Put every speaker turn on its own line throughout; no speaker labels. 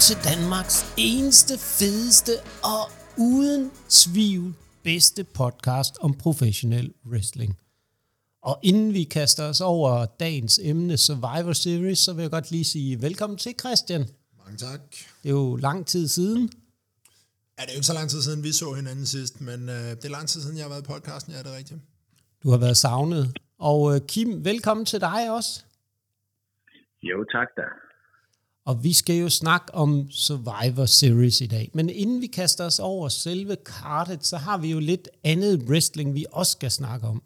til Danmarks eneste, fedeste og uden tvivl bedste podcast om professionel wrestling. Og inden vi kaster os over dagens emne Survivor Series, så vil jeg godt lige sige velkommen til Christian.
Mange tak.
Det er jo lang tid siden.
Ja, det er jo ikke så lang tid siden, vi så hinanden sidst, men øh, det er lang tid siden, jeg har været i podcasten, ja, det er rigtigt.
Du har været savnet. Og øh, Kim, velkommen til dig også.
Jo, tak da.
Og vi skal jo snakke om Survivor Series i dag. Men inden vi kaster os over selve kartet, så har vi jo lidt andet wrestling, vi også skal snakke om.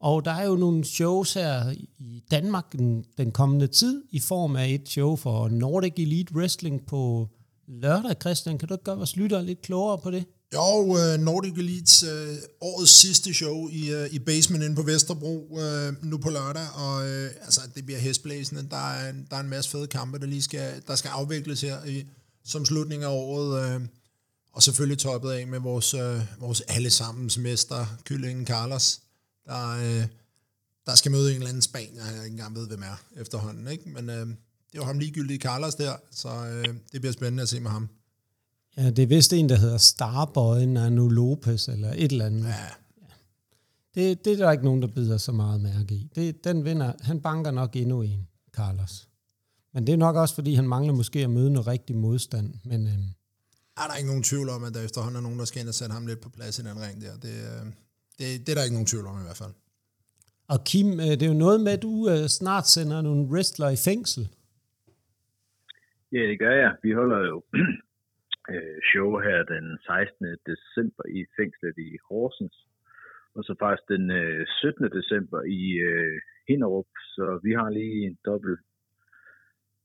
Og der er jo nogle shows her i Danmark den, den kommende tid, i form af et show for Nordic Elite Wrestling på lørdag. Christian, kan du ikke gøre vores lyttere lidt klogere på det?
Jo, øh, Nordic Elites øh, årets sidste show i, øh, i Basement inde på Vesterbro øh, nu på lørdag, og øh, altså, det bliver hestblæsende. Der er, der er en masse fede kampe, der lige skal, der skal afvikles her i, som slutning af året, Øh, og selvfølgelig toppet af med vores, øh, vores allesammens mester, kyllingen Carlos, der, øh, der skal møde en eller anden spanier, jeg ikke engang ved, hvem er efterhånden, ikke? men øh, det er ham ligegyldige Carlos der, så øh, det bliver spændende at se med ham.
Ja, det er vist en, der hedder Starboy Nano Lopez, eller et eller andet.
Ja.
Det, det er der ikke nogen, der bider så meget mærke i. Det, den vinder, han banker nok endnu en, Carlos. Men det er nok også, fordi han mangler måske at møde noget rigtig modstand. Men, øhm,
er der ikke nogen tvivl om, at der efterhånden er nogen, der skal ind og sætte ham lidt på plads i den ring der. Det, øh, det, det er der ikke nogen tvivl om i hvert fald.
Og Kim, øh, det er jo noget med, at du øh, snart sender nogle wrestler i fængsel.
Ja, det gør jeg. Vi holder jo show her den 16. december i fængslet i Horsens. Og så faktisk den 17. december i Hinderup. Så vi har lige en dobbelt,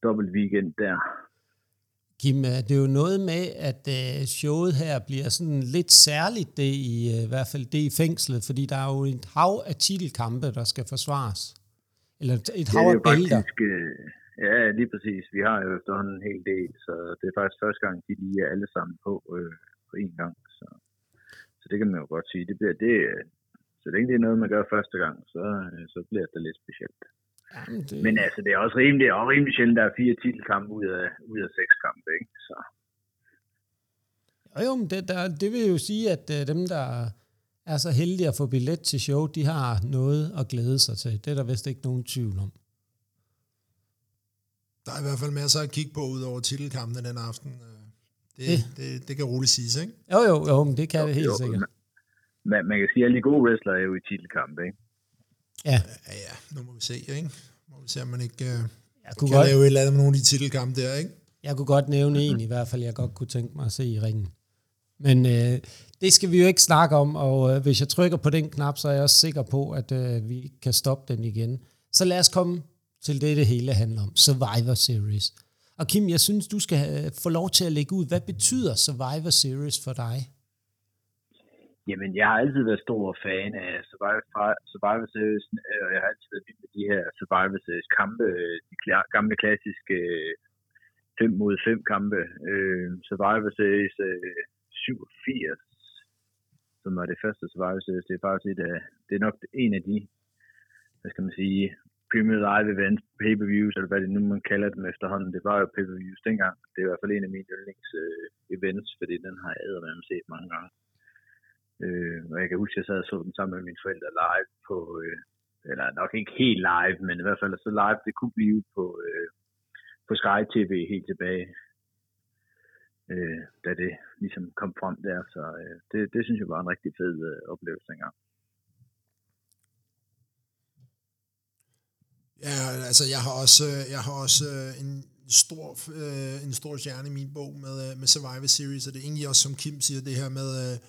dobbelt weekend der.
Kim, det er jo noget med, at showet her bliver sådan lidt særligt, det i, i hvert fald det i fængslet, fordi der er jo et hav af titelkampe, der skal forsvares. Eller et hav af bælter.
Faktisk, Ja, lige præcis. Vi har jo efterhånden en hel del, så det er faktisk første gang, de lige er alle sammen på øh, på én gang. Så, så det kan man jo godt sige. Det bliver det, så længe det er noget, man gør første gang, så, så bliver det lidt specielt.
Jamen, det...
Men altså, det er også rimelig, og rimelig sjældent, der er fire titelkampe ud af, ud af seks kampe, ikke? Så.
Jo, jo, men det, der, det vil jo sige, at uh, dem, der er så heldige at få billet til show, de har noget at glæde sig til. Det er der vist ikke nogen tvivl om.
Der er i hvert fald masser at kigge på ud over titelkampen den aften. Det, det. det, det kan roligt siges, ikke?
Jo, jo, jo, men det kan jo, det helt jo, sikkert.
Man, man kan sige, at alle de gode wrestlere er jo i titelkamp, ikke?
Ja.
Ja, ja, nu må vi se, ikke? Må vi se, om man ikke uh,
jeg kunne
kan
godt,
lave et eller andet med nogle af de titelkampe der, ikke?
Jeg kunne godt nævne en i hvert fald, jeg godt kunne tænke mig at se i ringen. Men øh, det skal vi jo ikke snakke om, og øh, hvis jeg trykker på den knap, så er jeg også sikker på, at øh, vi kan stoppe den igen. Så lad os komme til det, det hele handler om. Survivor Series. Og Kim, jeg synes, du skal øh, få lov til at lægge ud. Hvad betyder Survivor Series for dig?
Jamen, jeg har altid været stor fan af Survivor, Survivor Series, øh, og jeg har altid været vild med de her Survivor Series kampe, øh, de gamle klassiske 5 mod 5 kampe. Survivor Series 87, som var det første Survivor Series, det er faktisk et det er nok en af de, hvad skal man sige, Premier Live events, pay-per-views, eller hvad det nu man kalder dem efterhånden. Det var jo pay-per-views dengang. Det er i hvert fald en af mine yndlings øh, events, fordi den har jeg med set mange gange. Øh, og jeg kan huske, at jeg sad og så den sammen med mine forældre live på, øh, eller nok ikke helt live, men i hvert fald så live, det kunne blive på, øh, på Sky TV helt tilbage, øh, da det ligesom kom frem der. Så øh, det, det synes jeg var en rigtig fed øh, oplevelse dengang.
Ja, altså jeg har også, øh, jeg har også øh, en stor, øh, en stor stjerne i min bog med, med Survivor Series, og det er egentlig også, som Kim siger, det her med,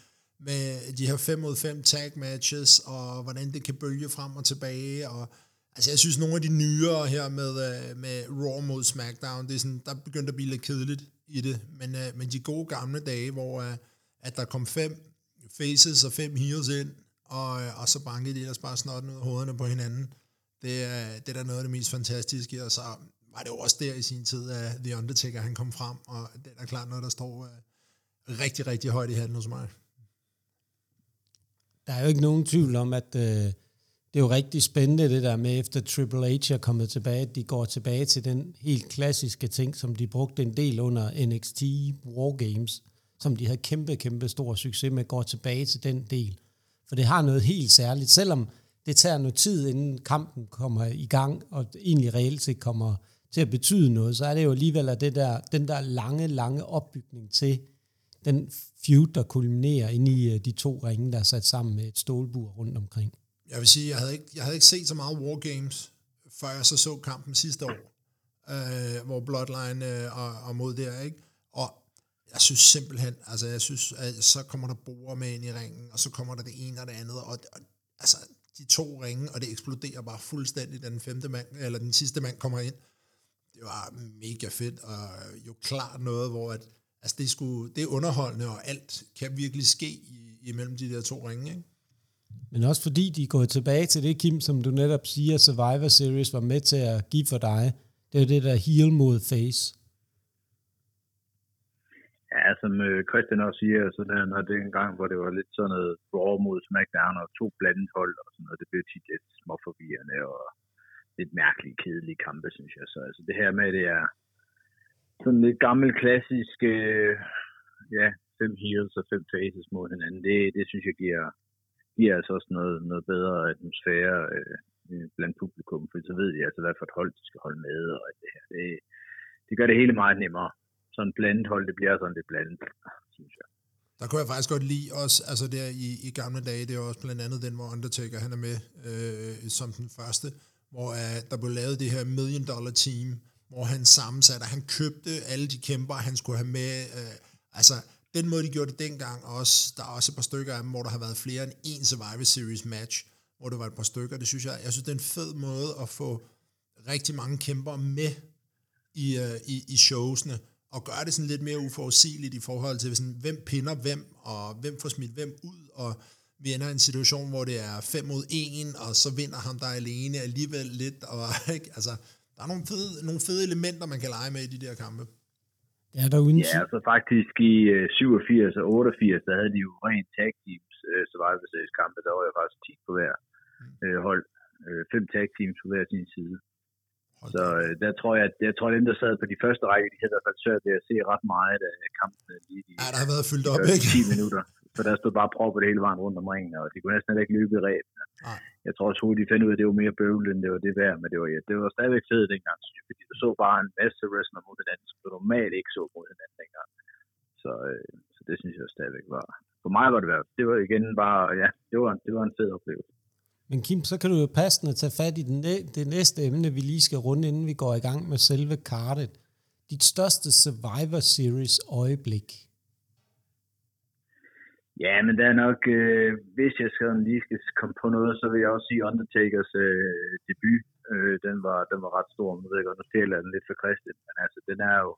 med de her 5 mod 5 tag matches, og hvordan det kan bølge frem og tilbage, og altså jeg synes, nogle af de nyere her med, med Raw mod SmackDown, det er sådan, der begyndte at blive lidt kedeligt i det, men, men de gode gamle dage, hvor at der kom fem faces og fem heels ind, og, og så bankede de ellers bare snotten ud af hovederne på hinanden, det er, det er da noget af det mest fantastiske, og så var det jo også der i sin tid, at The Undertaker han kom frem, og det er klart noget, der står uh, rigtig, rigtig højt i handen hos mig.
Der er jo ikke nogen tvivl om, at øh, det er jo rigtig spændende det der med, efter Triple H er kommet tilbage, at de går tilbage til den helt klassiske ting, som de brugte en del under NXT War Games, som de havde kæmpe, kæmpe stor succes med, går tilbage til den del. For det har noget helt særligt, selvom det tager noget tid, inden kampen kommer i gang, og egentlig reelt set kommer til at betyde noget, så er det jo alligevel at det der, den der lange, lange opbygning til den feud, der kulminerer ind i øh, de to ringe, der er sat sammen med et stålbur rundt omkring.
Jeg vil sige, jeg havde ikke, jeg havde ikke set så meget Wargames, før jeg så så kampen sidste år, øh, hvor Bloodline øh, og, og mod der, ikke? Og jeg synes simpelthen, altså jeg synes, at så kommer der borer med ind i ringen, og så kommer der det ene og det andet, og, og altså de to ringe, og det eksploderer bare fuldstændig, da den femte mand, eller den sidste mand kommer ind. Det var mega fedt, og jo klart noget, hvor at, altså det, skulle, det er underholdende, og alt kan virkelig ske i, imellem de der to ringe, ikke?
Men også fordi de er gået tilbage til det, Kim, som du netop siger, Survivor Series var med til at give for dig. Det er det der heal mod face.
Som øh, Christian også siger, så der, når det en gang, hvor det var lidt sådan noget Raw mod SmackDown og to blandet hold og sådan noget, det blev tit lidt småforvirrende og lidt mærkelige, kedelige kampe, synes jeg. Så altså, det her med, det er sådan lidt gammel, klassisk, øh, ja, fem heels og fem faces mod hinanden, det, det synes jeg giver, giver altså også noget, noget bedre atmosfære øh, blandt publikum, for så ved de altså, hvad for et hold de skal holde med, og det her. Det, det gør det hele meget nemmere. Sådan blandet hold, det bliver sådan lidt blandet, synes jeg.
Der kunne jeg faktisk godt lide også, altså der i, i gamle dage, det er også blandt andet den, hvor Undertaker han er med øh, som den første, hvor uh, der blev lavet det her million dollar team, hvor han sammensatte, han købte alle de kæmper, han skulle have med, øh, altså den måde, de gjorde det dengang også, der er også et par stykker af dem, hvor der har været flere end en Survivor Series match, hvor det var et par stykker, det synes jeg, jeg synes, det er en fed måde at få rigtig mange kæmper med i, øh, i, i showsene, og gøre det sådan lidt mere uforudsigeligt i forhold til, sådan, hvem pinder hvem, og hvem får smidt hvem ud, og vi ender i en situation, hvor det er 5 mod 1, og så vinder ham der alene alligevel lidt, og ikke? altså, der er nogle fede, nogle fede elementer, man kan lege med i de der kampe.
Ja, der uden...
Ja, altså faktisk i uh, 87 og 88, der havde de jo rent tag teams uh, Survivor Series kampe, der var jo faktisk 10 på hver uh, hold. Uh, fem tag teams på hver sin side. Så uh, der tror jeg, at jeg tror, at dem, der sad på de første række, de havde i hvert fald svært ved at se ret meget af kampene lige de
ja, der har været fyldt op, ikke?
10 minutter. Så der stod bare proppet hele vejen rundt om ringen, og de kunne næsten ikke løbe i ræbene. Jeg tror også hurtigt, de fandt ud af, at det var mere bøvl, end det var det værd, men det var, ja, det var stadigvæk fedt dengang, fordi du så bare en masse wrestler mod hinanden, som du normalt ikke så mod hinanden dengang. Så, øh, så det synes jeg stadigvæk var, for mig var det værd. Det var igen bare, ja, det var, det var en fed oplevelse.
Men Kim, så kan du jo passende tage fat i den, det næste emne, vi lige skal runde, inden vi går i gang med selve kartet. Dit største Survivor Series øjeblik.
Ja, men det er nok, øh, hvis jeg skal lige skal komme på noget, så vil jeg også sige Undertakers øh, debut. Øh, den, var, den var ret stor, nu ved jeg godt, nu stjæler den lidt for Christian, men altså, den er jo,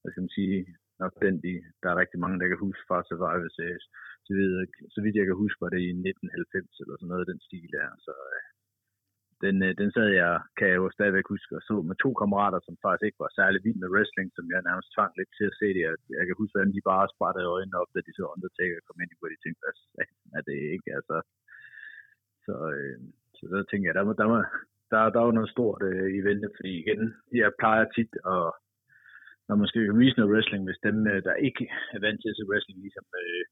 hvad skal man sige, nok den, de, der er rigtig mange, der kan huske fra Survivor Series. Så, vidt, så vidt jeg kan huske, var det i 1990 eller sådan noget den stil der. Så øh, den, øh, den sad jeg, kan jeg jo stadigvæk huske, og så med to kammerater, som faktisk ikke var særlig vild med wrestling, som jeg nærmest tvang lidt til at se det. Jeg, jeg kan huske, hvordan de bare sprættede øjnene op, da de så Undertaker kom ind, hvor de tænkte, hvad er det ikke, altså. Så, øh, så der tænkte jeg, der, må, der, må, der, der var noget stort øh, i vente, fordi igen, jeg plejer tit at, når man skal regional wrestling, hvis dem, øh, der ikke er vant til at se wrestling, ligesom øh,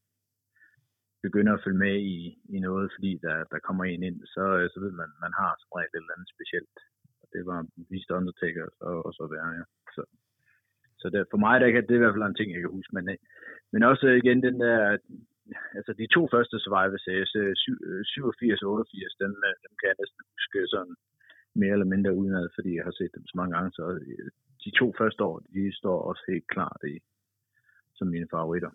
begynder at følge med i, i noget, fordi der, der kommer en ind, så, øh, så ved man, man har som regel et eller andet specielt. Og det var vist Undertaker og, og så være, ja. Så, så det, for mig der kan, det er i hvert fald en ting, jeg kan huske. Men, øh, men også øh, igen den der, altså de to første Survivor Series, øh, 87 og 88, dem, dem kan jeg næsten huske sådan mere eller mindre udenad, fordi jeg har set dem så mange gange, så de to første år, de står også helt klart i, som mine favoritter.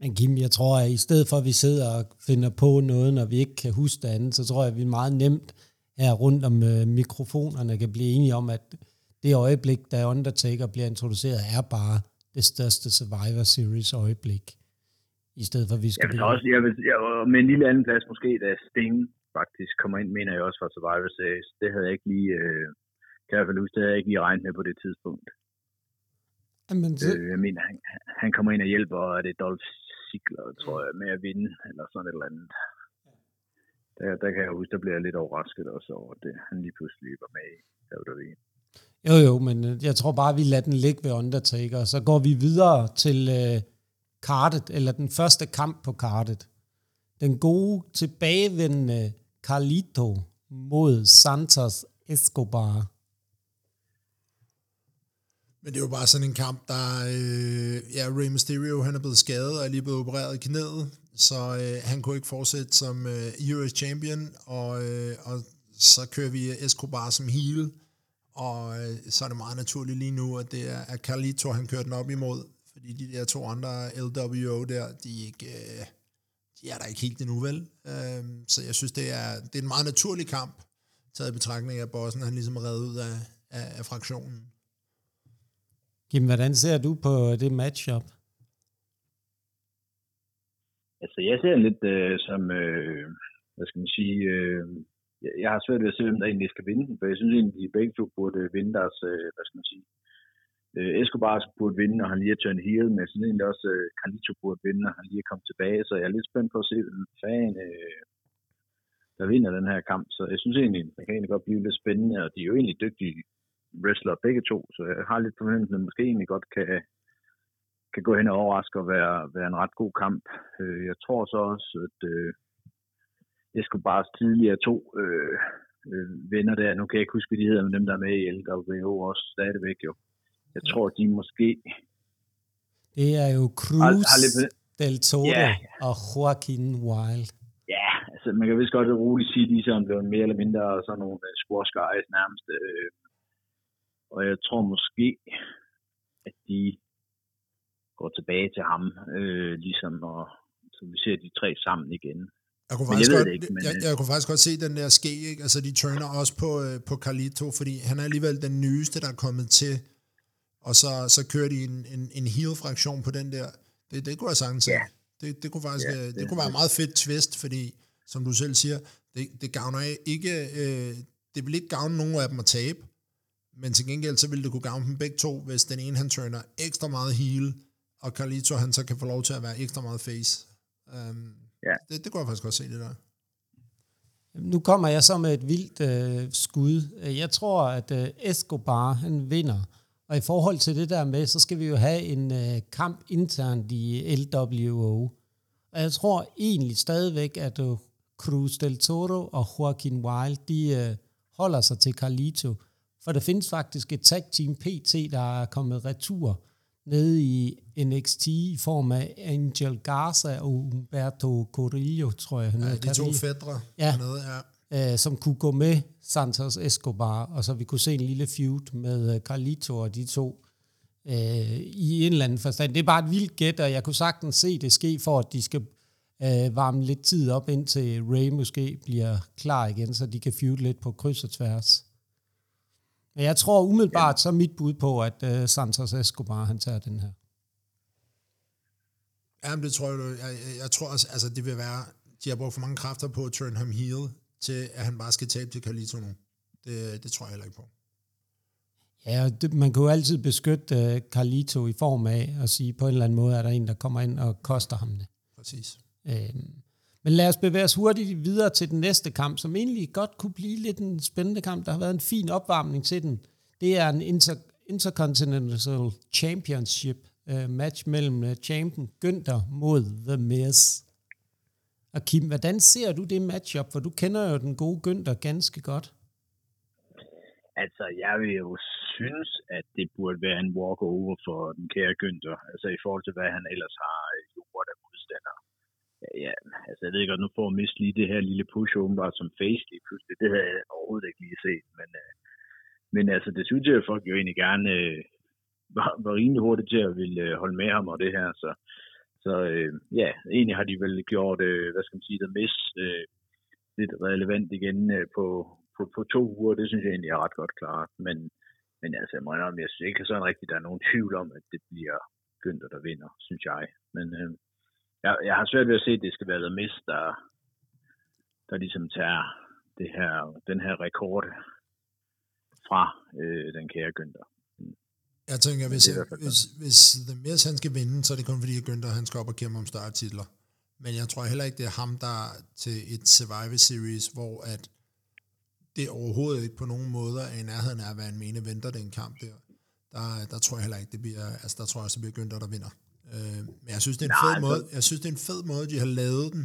Men Kim, jeg tror, at i stedet for, at vi sidder og finder på noget, når vi ikke kan huske det andet, så tror jeg, at vi meget nemt her rundt om øh, mikrofonerne kan blive enige om, at det øjeblik, da Undertaker bliver introduceret, er bare det største Survivor Series øjeblik. I stedet for, at vi skal...
Jeg vil også, jeg vil, jeg, med en lille anden plads måske, da Sting faktisk kommer ind, mener jeg også fra Survivor Series. Det havde jeg ikke lige, øh, jeg huske, det havde jeg ikke lige regnet med på det tidspunkt.
Jamen, så...
øh, jeg mener, han, han kommer ind og hjælper, og det er Dolph Ziggler, tror jeg, med at vinde, eller sådan et eller andet. der, der kan jeg huske, der bliver jeg lidt overrasket også over, at det, han lige pludselig var med i WWE.
Jo, jo, men øh, jeg tror bare, vi lader den ligge ved Undertaker, og så går vi videre til uh, kartet, eller den første kamp på kartet. Den gode, tilbagevendende Carlito mod Santos Escobar.
Men det er jo bare sådan en kamp, der... Øh, ja, Rey Mysterio, han er blevet skadet og er lige blevet opereret i knæet, så øh, han kunne ikke fortsætte som øh, US Champion, og, øh, og så kører vi Escobar som heel, og øh, så er det meget naturligt lige nu, at det er at Carlito, han kører den op imod, fordi de der to andre LWO der, de er ikke... Øh, de er der ikke helt endnu, vel? Øh, så jeg synes, det er, det er en meget naturlig kamp, taget i betragtning af, at Bossen han ligesom er reddet ud af, af, af fraktionen.
Kim, hvordan ser du på øh, det matchup?
Altså, jeg ser lidt øh, som, øh, hvad skal man sige, øh, jeg har svært ved at se, hvem der egentlig skal vinde den, for jeg synes egentlig, at de begge to burde øh, vinde deres, øh, hvad skal man sige, øh, Escobar burde vinde, og han lige er turn heel, men jeg synes egentlig også, øh, Carlito burde vinde, og han lige er kommet tilbage, så jeg er lidt spændt på at se, hvem fanden, øh, der vinder den her kamp, så jeg synes egentlig, det kan egentlig godt blive lidt spændende, og de er jo egentlig dygtige wrestler begge to, så jeg har lidt forventning, at måske egentlig godt kan, kan gå hen og overraske og være, være en ret god kamp. Øh, jeg tror så også, at øh, Escobars tidligere to øh, øh, venner der, nu kan jeg ikke huske, hvad de hedder, men dem der er med i LWO også stadigvæk jo. Jeg tror, de måske...
Det er jo Cruz, har, har lidt... Del Toro yeah. og Joaquin Wild.
Ja, altså man kan vist godt roligt sige, at de er blevet mere eller mindre sådan nogle squash guys nærmest. Øh, og jeg tror måske, at de går tilbage til ham, øh, ligesom, og så vi ser de tre sammen igen.
Jeg kunne, faktisk jeg, godt, ikke, men, jeg, jeg kunne faktisk godt se den der ske, ikke? altså de turner også på, øh, på Carlito, fordi han er alligevel den nyeste, der er kommet til, og så, så kører de en, en, en heel-fraktion på den der. Det, det kunne jeg sagtens se. Ja. Det, det kunne faktisk ja, det, det kunne være meget fedt twist, fordi, som du selv siger, det, det gavner ikke, øh, det vil ikke gavne nogen af dem at tabe, men til gengæld så ville det kunne gavne dem begge to, hvis den ene han turner ekstra meget heel, og Carlito han så kan få lov til at være ekstra meget face. Um, ja. det, det kunne jeg faktisk godt se, det der.
Nu kommer jeg så med et vildt øh, skud. Jeg tror, at øh, Escobar han vinder. Og i forhold til det der med, så skal vi jo have en øh, kamp internt i LWO. Og jeg tror egentlig stadigvæk, at øh, Cruz del Toro og Joaquin Wild, de øh, holder sig til Carlito. For der findes faktisk et tag team PT, der er kommet retur nede i NXT i form af Angel Garza og Umberto Corillo, tror jeg.
Han ja, de to fædre
ja, hernede, ja. Øh, som kunne gå med Santos Escobar, og så vi kunne se en lille feud med øh, Carlito og de to øh, i en eller anden forstand. Det er bare et vildt gæt, og jeg kunne sagtens se det ske, for at de skal øh, varme lidt tid op, indtil Ray måske bliver klar igen, så de kan feud lidt på kryds og tværs. Men jeg tror umiddelbart, ja. så er mit bud på, at uh, Santos Escobar, han tager den her.
Ja, det tror jeg, jeg, jeg tror også, altså det vil være, de har brugt for mange kræfter på at turn ham heel, til at han bare skal tabe til Carlito nu. Det, det tror jeg heller ikke på.
Ja, det, man kan jo altid beskytte uh, Carlito i form af at sige, på en eller anden måde er der en, der kommer ind og koster ham det.
Præcis.
Øhm, men lad os bevæge os hurtigt videre til den næste kamp, som egentlig godt kunne blive lidt en spændende kamp. Der har været en fin opvarmning til den. Det er en inter- Intercontinental Championship uh, match mellem øh, uh, champion Günther mod The Miz. Og Kim, hvordan ser du det matchup? For du kender jo den gode Günther ganske godt.
Altså, jeg vil jo synes, at det burde være en walkover for den kære Günther. Altså i forhold til, hvad han ellers har øh, ja, altså jeg ved godt, nu får Mist lige det her lille push åbenbart som face lige pludselig. Det havde jeg overhovedet ikke lige set, men, øh, men altså det synes jeg, at folk jo egentlig gerne øh, var, var rimelig hurtigt til at ville øh, holde med ham og det her, så, så øh, ja, egentlig har de vel gjort, øh, hvad skal man sige, der Mist øh, lidt relevant igen øh, på, på, på to uger, det synes jeg egentlig er ret godt klart, men, men altså jeg må indrømme, jeg synes ikke sådan rigtigt, der er nogen tvivl om, at det bliver Günther, der vinder, synes jeg, men øh, jeg, jeg har svært ved at se, at det skal være The Mist, der, der ligesom tager det her, den her rekord fra øh, den kære Günther.
Jeg tænker, hvis, jeg, hvis, hvis The Miz han skal vinde, så er det kun fordi, at Günther han skal op og kæmpe om titler. Men jeg tror heller ikke, det er ham, der til et Survivor Series, hvor at det overhovedet ikke på nogen måder er i nærheden af at være en mene venter den kamp der. Der, der tror jeg heller ikke, det bliver, altså der tror jeg det bliver Günther, der vinder. Øh, men jeg synes, det er en fed måde, jeg synes, det er en fed måde, de har lavet den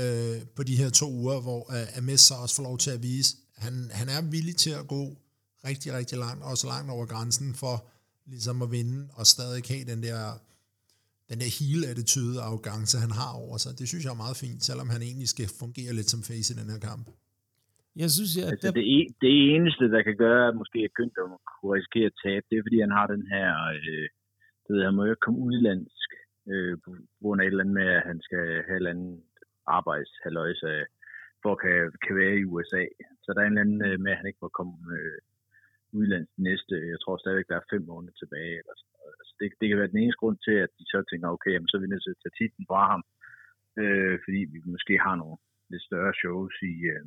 øh, på de her to uger, hvor uh, Ames så også får lov til at vise, han, han er villig til at gå rigtig, rigtig langt, også langt over grænsen for ligesom at vinde, og stadig have den der, den der heel-attitude og arrogance, han har over sig. Det synes jeg er meget fint, selvom han egentlig skal fungere lidt som face i den her kamp.
Jeg synes, at
altså, det, e- det eneste, der kan gøre, at måske at Günther kunne risikere at tabe, det er, fordi han har den her, øh, det ved, han må jo ikke komme udlandsk, øh, på grund af et eller andet med, at han skal have et eller andet arbejdshaløjse, for at kan, kan være i USA. Så der er en eller anden øh, med, at han ikke må komme øh, udlands næste, jeg tror stadigvæk, der er fem måneder tilbage. Eller sådan noget. Altså, det, det kan være den eneste grund til, at de så tænker, okay, jamen, så er vi nødt til at tage titlen fra ham, øh, fordi vi måske har nogle lidt større shows i, øh,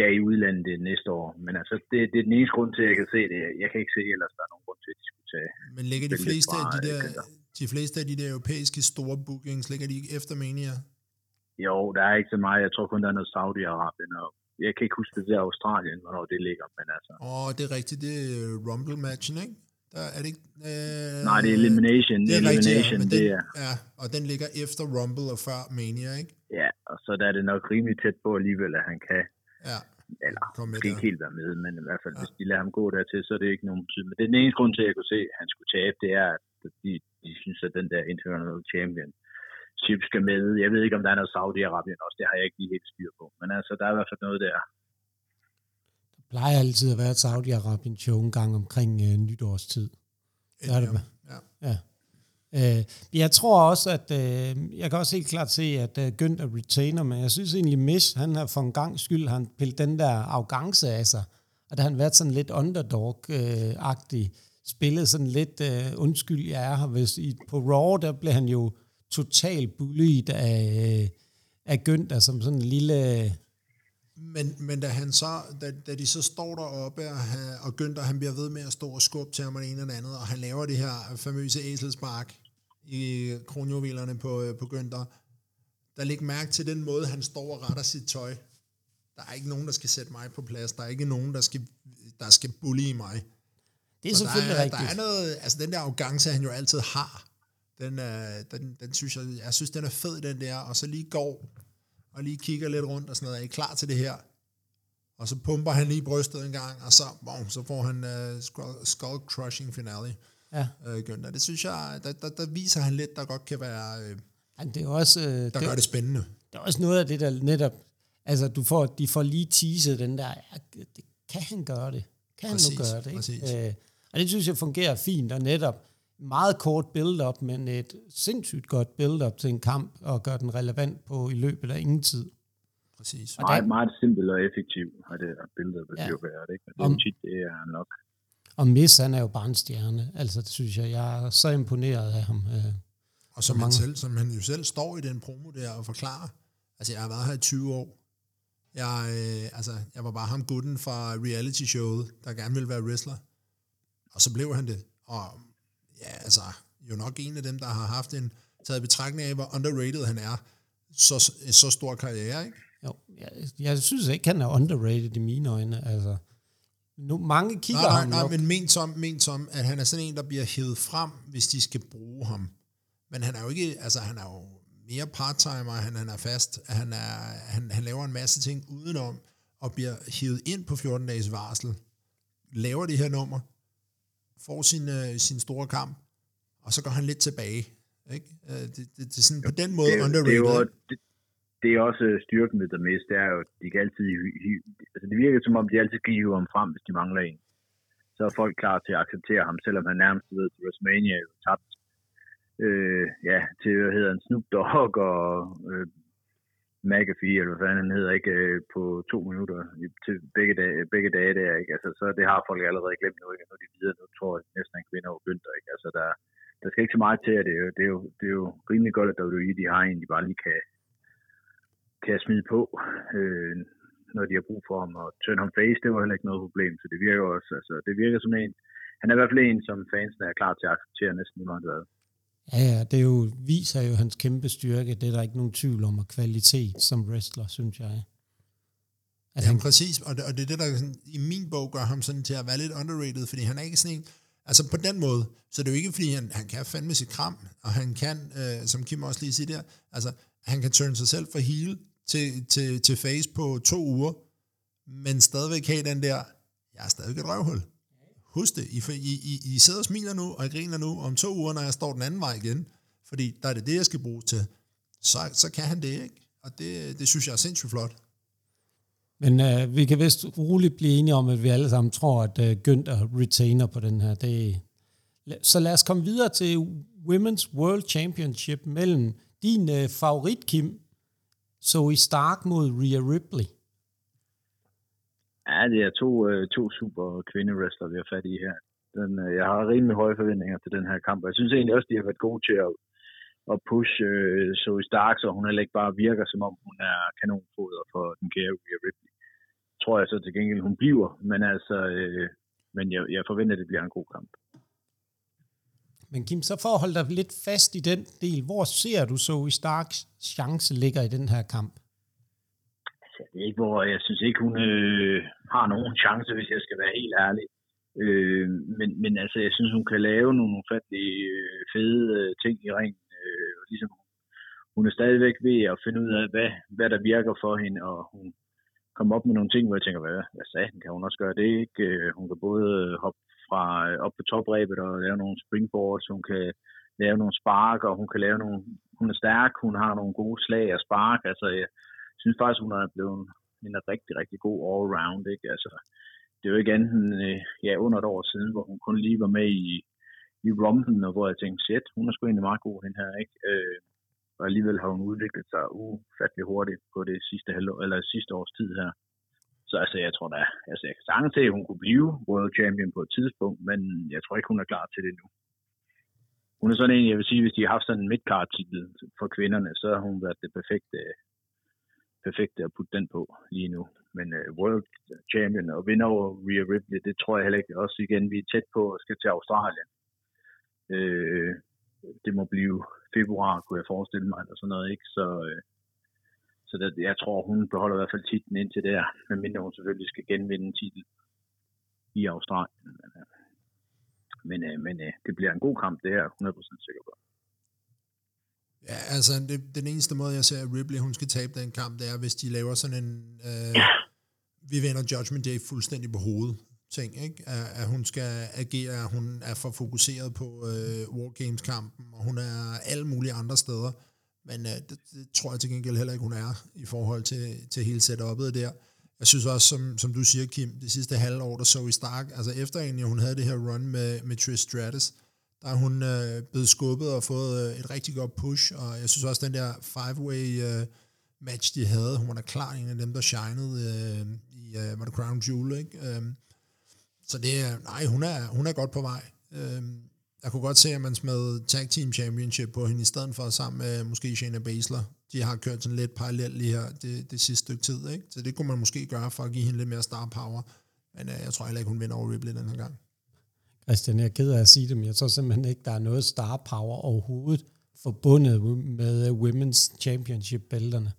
ja, i udlandet det næste år. Men altså, det, det er den eneste grund til, at jeg kan se det. Jeg kan ikke se ellers, der er nogen grund til, at de skulle tage.
Men ligger de fleste, af de, der, de fleste af de der europæiske store bookings, ligger de ikke efter Mania?
Jo, der er ikke så meget. Jeg tror kun, der er noget Saudi-Arabien, og jeg kan ikke huske det der Australien, hvornår det ligger, men altså...
Åh, oh, det er rigtigt, det er Rumble-matchen, ikke? Der er det ikke... Øh,
Nej, det er Elimination.
Det er
Elimination,
rigtigt, ja,
det
den,
er...
ja, og den ligger efter Rumble og før Mania, ikke?
Ja, og så der er det nok rimelig tæt på alligevel, at han kan...
Ja.
Eller
Kom med
ikke helt være med, men i hvert fald, ja. hvis de lader ham gå dertil, så er det ikke nogen betydning. Men det er den eneste grund til, at jeg kunne se, at han skulle tabe, det er, at de, de synes, at den der International Champion chip skal med. Jeg ved ikke, om der er noget Saudi-Arabien også, det har jeg ikke lige helt styr på. Men altså, der er i hvert fald noget der.
der plejer altid at være et Saudi-Arabien-show en gang omkring øh, nytårstid. Der er det,
Ja.
Ja. Øh, jeg tror også, at øh, jeg kan også helt klart se, at øh, Günther retainer, men jeg synes egentlig, Miss, han har for en gang skyld, han pillet den der arrogance af sig, og der har han været sådan lidt underdog-agtig, spillet sådan lidt, øh, undskyld, jeg er her, hvis i, på Raw, der blev han jo totalt bullied af, øh, af Günther, som sådan en lille,
men, men da, han så, da, da de så står deroppe, og, og Günther, han bliver ved med at stå og skubbe til ham og det ene og det andet, og han laver det her famøse æselspark i kronjuvelerne på, øh, på Günther, der lægger mærke til den måde, han står og retter sit tøj. Der er ikke nogen, der skal sætte mig på plads. Der er ikke nogen, der skal, der skal bully mig.
det er
Og
selvfølgelig
der er,
rigtigt.
Der er noget, altså den der arrogance, han jo altid har, den, er, den, den synes jeg, jeg synes, den er fed, den der, og så lige går og lige kigger lidt rundt og sådan noget, er I klar til det her? Og så pumper han lige brystet en gang, og så, wow, så får han uh, skull, skull crushing finale.
Ja.
Günther. Det synes jeg, der, der, der, viser han lidt, der godt kan være,
Men det er også, øh,
der
det,
gør det spændende.
det er også noget af det, der netop, altså du får, de får lige teaset den der, ja, det, kan han gøre det? Kan
Præcis,
han nu gøre det? Ikke?
præcis.
Øh, og det synes jeg fungerer fint, og netop meget kort build-up, men et sindssygt godt build-up til en kamp, og gøre den relevant på i løbet af ingen tid.
Præcis.
Og
Meget,
der-
meget simpelt og effektivt har det billede, vil
Ja.
det jo være. Ikke? Men det er
Om-
jo tit, det er nok.
Og Miss, han er jo bare en stjerne. Altså, det synes jeg, jeg er så imponeret af ham. Øh,
Og som han,
mange-
selv, som han jo selv står i den promo der og forklarer. Altså, jeg har været her i 20 år. Jeg, øh, altså, jeg var bare ham gutten fra reality showet, der gerne ville være wrestler. Og så blev han det. Og ja, altså, jo nok en af dem, der har haft en, taget betragtning af, hvor underrated han er, så, så stor karriere, ikke?
jo, jeg, jeg synes ikke, han er underrated i mine øjne. Altså, nu, mange kigger
Nej, nej,
ham
nej,
nok.
men ment som, ment som, at han er sådan en, der bliver hævet frem, hvis de skal bruge ham. Men han er jo ikke, altså han er jo mere part-timer, han, han er fast, han, er, han, han laver en masse ting udenom, og bliver hævet ind på 14 dages varsel, laver det her nummer, får sin, øh, sin store kamp, og så går han lidt tilbage. Ikke? Øh, Det, det, det, er sådan på den måde
det, er jo-
underrated.
det, er jo, det, det er også styrken ved Miz, det er jo, de kan altid altså det virker som om, de altid kan hive ham frem, hvis de mangler en. Så er folk klar til at acceptere ham, selvom han nærmest ved til WrestleMania jo tabt øh, ja, til, hvad hedder han, Snoop Dogg og øh, McAfee, eller hvad fanden han hedder, ikke, øh, på to minutter til begge dage, begge dage der, ikke? Altså, så det har folk allerede glemt nu, ikke? Nu er de videre, nu tror jeg næsten, han kvinder over Günther, ikke? Altså, der, der skal ikke så meget til, at det er, jo, det er, jo, det er jo rimelig godt, at WWE, de har en, de bare lige kan, kan smide på, øh, når de har brug for ham. Og turn ham face, det var heller ikke noget problem, så det virker også, altså, det virker som en, han er i hvert fald en, som fansene er klar til at acceptere næsten lige meget hvad.
Ja, ja, det jo, viser jo hans kæmpe styrke. Det er der ikke nogen tvivl om, og kvalitet som wrestler, synes jeg.
At ja, han... præcis, og det, og det er det, der sådan, i min bog gør ham sådan til at være lidt underrated, fordi han er ikke sådan en, altså på den måde, så det er jo ikke, fordi han, han kan fandme sit kram, og han kan, øh, som Kim også lige siger der, altså han kan turne sig selv fra heel til, til, til face på to uger, men stadigvæk have den der, jeg er stadig et røvhul. Husk det, I, I, I, I sidder og smiler nu, og I griner nu, om to uger, når jeg står den anden vej igen, fordi der er det det, jeg skal bruge til, så, så kan han det, ikke? Og det, det synes jeg er sindssygt flot.
Men øh, vi kan vist roligt blive enige om, at vi alle sammen tror, at øh, Günther retainer på den her. Det, så lad os komme videre til Women's World Championship mellem din øh, favorit, Kim, Zoe Stark mod Rhea Ripley.
Ja, det er to, uh, to super kvindewrestler, vi har fat i her. Den, uh, jeg har rimelig høje forventninger til den her kamp, jeg synes egentlig også, de har været gode til at, at pushe uh, Zoe Stark, så hun heller ikke bare virker, som om hun er kanonfoder for den kære Rhea Ripley. Tror jeg så til gengæld, hun bliver, men altså, uh, men jeg, jeg forventer, at det bliver en god kamp.
Men Kim, så for at holde dig lidt fast i den del, hvor ser du så i Starks chance ligger i den her kamp?
Altså, det er ikke, hvor jeg synes ikke, hun øh, har nogen chance, hvis jeg skal være helt ærlig. Øh, men, men altså, jeg synes, hun kan lave nogle ufattelig øh, fede øh, ting i ringen. Øh, ligesom, hun er stadigvæk ved at finde ud af, hvad, hvad der virker for hende, og hun kommer op med nogle ting, hvor jeg tænker, hvad, hvad sagde kan hun også gøre det? Ikke? Øh, hun kan både øh, hoppe fra øh, op på toprebet og lave nogle springboards, hun kan lave nogle spark, og hun kan lave nogle, hun er stærk, hun har nogle gode slag og spark, altså jeg synes faktisk, hun er blevet en rigtig, rigtig god all-round, ikke? Altså, det er jo ikke andet end, øh, ja, under et år siden, hvor hun kun lige var med i, i Rumpen, og hvor jeg tænkte, shit, hun er sgu egentlig meget god, den her, ikke? Øh, og alligevel har hun udviklet sig ufattelig hurtigt på det sidste, halvår, eller sidste års tid her. Så altså, jeg tror da, altså jeg kan sagtens se, at hun kunne blive World Champion på et tidspunkt, men jeg tror ikke, hun er klar til det nu. Hun er sådan en, jeg vil sige, hvis de har haft sådan en midcard titel for kvinderne, så har hun været det perfekte, perfekte at putte den på lige nu. Men uh, World Champion og vinder over Rhea Ripley, det tror jeg heller ikke. Også igen, vi er tæt på at skal til Australien. Uh, det må blive februar, kunne jeg forestille mig, eller sådan noget, ikke? Så, uh, så det, jeg tror, hun beholder i hvert fald titlen indtil der, medmindre hun selvfølgelig skal genvinde en titel i Australien. Men, øh, men øh, det bliver en god kamp, det er jeg 100% sikker på.
Ja, altså det, den eneste måde, jeg ser, at Ripley hun skal tabe den kamp, det er, hvis de laver sådan en, øh, vi vender Judgment Day fuldstændig på hovedet ting, ikke? At, at hun skal agere, at hun er for fokuseret på øh, Wargames-kampen, og hun er alle mulige andre steder. Men øh, det, det tror jeg til gengæld heller ikke, hun er i forhold til, til hele setup'et der. Jeg synes også, som, som du siger, Kim, det sidste halve år, der så vi Stark, altså efter egentlig, hun havde det her run med, med Trish Stratus, der er hun øh, blevet skubbet og fået øh, et rigtig godt push, og jeg synes også, den der five-way øh, match, de havde, hun var da klar en af dem, der shinede øh, i, øh, var det Crown Jewel, ikke? Øh, så det er, nej, hun er, hun er godt på vej. Øh, jeg kunne godt se, at man smed Tag Team Championship på hende, i stedet for sammen med måske Shayna Baszler. De har kørt sådan lidt parallelt lige her det, det sidste stykke tid, ikke? Så det kunne man måske gøre for at give hende lidt mere star power. Men øh, jeg tror heller ikke, hun vinder over Ripley den her gang.
Christian, jeg er ked af at sige det, men jeg tror simpelthen ikke, der er noget star power overhovedet forbundet med Women's Championship-bælterne.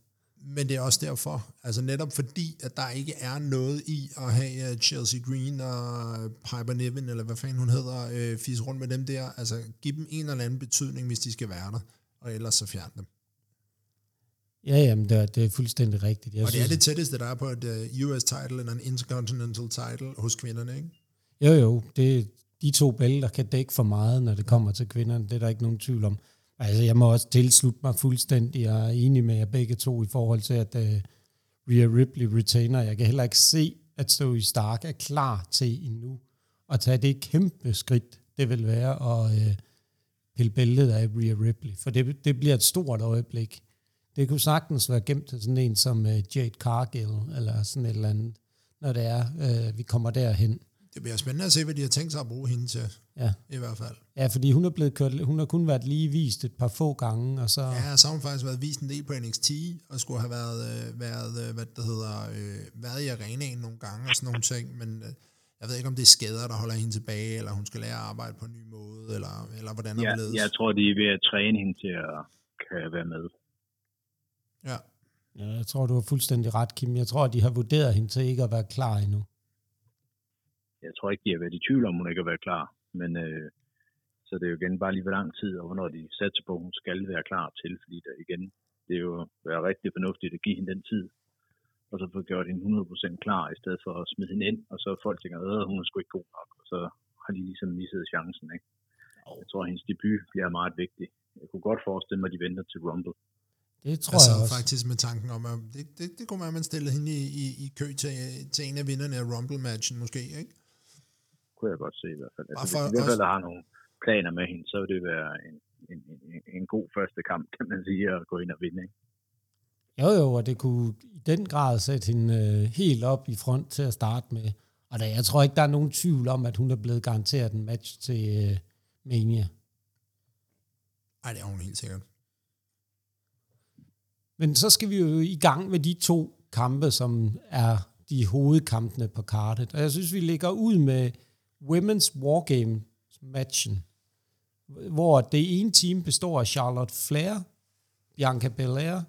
Men det er også derfor, altså netop fordi, at der ikke er noget i at have øh, Chelsea Green og Piper Niven, eller hvad fanden hun hedder, øh, fise rundt med dem der. Altså giv dem en eller anden betydning, hvis de skal være der, og ellers så fjern dem.
Ja, jamen, det er, det er fuldstændig rigtigt.
Jeg og det er det tætteste, der er på et uh, US title eller en intercontinental title hos kvinderne, ikke?
Jo, jo. Det, de to bælter kan dække for meget, når det kommer til kvinderne. Det er der ikke nogen tvivl om. Altså, jeg må også tilslutte mig fuldstændig. Jeg er enig med jer begge to i forhold til, at uh, Rhea Ripley retainer. Jeg kan heller ikke se, at Zoe Stark er klar til endnu at tage det kæmpe skridt, det vil være at uh, pille bæltet af Rhea Ripley. For det, det bliver et stort øjeblik. Det kunne sagtens være gemt til sådan en som uh, Jade Cargill, eller sådan et eller andet, når det er, uh, vi kommer derhen.
Det bliver spændende at se, hvad de har tænkt sig at bruge hende til. Ja. I hvert fald.
Ja, fordi hun er blevet kørt, hun har kun været lige vist et par få gange, og så...
Ja, så har hun faktisk været vist en del på NXT, og skulle have været, øh, været øh, hvad det hedder, øh, været i arenaen nogle gange, og sådan nogle ting, men øh, jeg ved ikke, om det er skader, der holder hende tilbage, eller hun skal lære at arbejde på en ny måde, eller, eller hvordan
Ja,
det
jeg tror, de er ved at træne hende til at kan være med.
Ja.
Ja, jeg tror, du har fuldstændig ret, Kim. Jeg tror, de har vurderet hende til ikke at være klar endnu.
Jeg tror ikke, de har været i tvivl om, hun ikke har været klar. Men øh, så det er jo igen bare lige, hvor lang tid, og hvornår de satser på, at hun skal være klar til. Fordi der igen, det er jo være rigtig fornuftigt at give hende den tid. Og så få gjort hende 100% klar, i stedet for at smide hende ind. Og så folk tænker, at hun er sgu ikke god nok. Og så har de ligesom misset chancen. Ikke? Jeg tror, at hendes debut bliver meget vigtig. Jeg kunne godt forestille mig, at de venter til Rumble.
Det tror
altså
jeg også.
faktisk med tanken om, at det, det, det kunne være, at man stillede hende i, i, i kø til, til en af vinderne af Rumble-matchen måske, ikke?
Kunne jeg godt se i hvert fald. Altså,
for
hvis i hvert fald
også-
har nogle planer med hende, så vil det være en, en, en, en god første kamp, kan man sige, at gå ind og vinde. Ikke?
Jo, jo, og det kunne i den grad sætte hende øh, helt op i front til at starte med. Og der, jeg tror ikke, der er nogen tvivl om, at hun er blevet garanteret en match til øh, Mania.
Nej, det er hun helt sikkert.
Men så skal vi jo i gang med de to kampe, som er de hovedkampene på kartet. Og jeg synes, vi ligger ud med Women's Wargame matchen, hvor det ene team består af Charlotte Flair, Bianca Belair,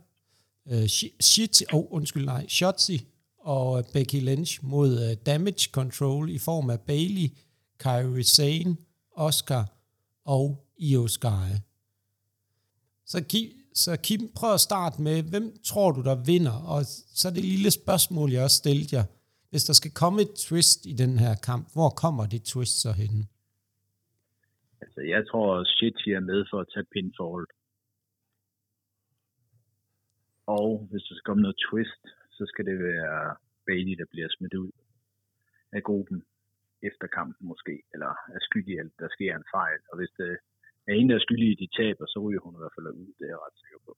øh, Shi- Shitty, oh, undskyld, nej, Shotzi og Becky Lynch mod øh, Damage Control i form af Bailey, Kyrie Sane, Oscar og Io Sky. Så Kim, så Kim, prøv at starte med, hvem tror du, der vinder? Og så det lille spørgsmål, jeg også stillede jer. Hvis der skal komme et twist i den her kamp, hvor kommer det twist så henne?
Altså, jeg tror, Shitty er med for at tage pinfall. Og hvis der skal komme noget twist, så skal det være Bailey, der bliver smidt ud af gruppen efter kampen måske, eller er skyldig, at der sker en fejl. Og hvis det er en, der er skyldig i de taber, så ryger hun i hvert fald ud, det er jeg ret sikker på.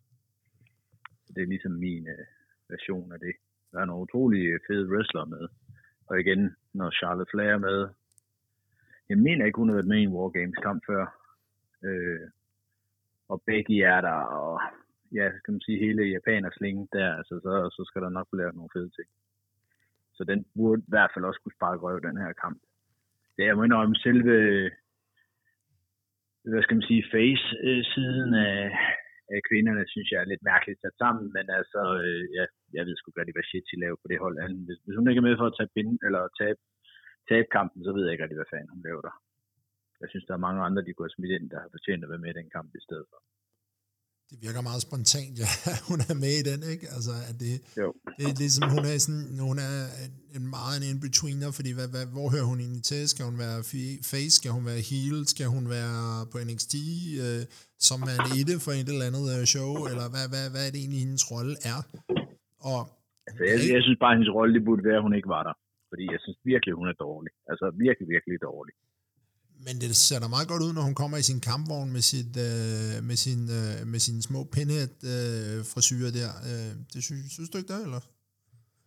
Så det er ligesom min øh, version af det. Der er nogle utrolig fede wrestler med. Og igen, når Charlotte Flair er med, jeg mener ikke, hun har været med i en Wargames kamp før. Øh, og Becky er der, og ja, skal man sige, hele japanerslinge der, altså, så, så skal der nok blive lavet nogle fede ting. Så den burde i hvert fald også kunne sparke røv, den her kamp. Det er jo indrømme selve, hvad skal man sige, face-siden af kvinderne, synes jeg er lidt mærkeligt sat sammen, men altså, øh, ja, jeg ved sgu godt, hvad shit de laver på det hold. Altså, Hvis, hvis hun ikke er med for at tage bind, eller tabe, tabe kampen, så ved jeg ikke rigtig, hvad fanden hun laver der. Jeg synes, der er mange andre, de kunne have smidt ind, der har fortjent at være med i den kamp i stedet for.
Det virker meget spontant, ja, hun er med i den, ikke? Altså, at det,
Jo.
det er ligesom, hun er sådan, hun er en meget en in-betweener, fordi hvad, hvad, hvor hører hun egentlig til? Skal hun være face? Skal hun være heel? Skal hun være på NXT, øh, som er en ette for et eller andet øh, show? Eller hvad, hvad, hvad er det egentlig, hendes rolle er? Og
Altså, jeg, jeg synes bare, at hendes rolle det burde være, at hun ikke var der. Fordi jeg synes virkelig, hun er dårlig. Altså virkelig, virkelig dårlig.
Men det ser da meget godt ud, når hun kommer i sin kampvogn med, sit, øh, med, sin, øh, med sine små pinhead øh, frisyrer der. Øh, det synes, synes du ikke det, eller?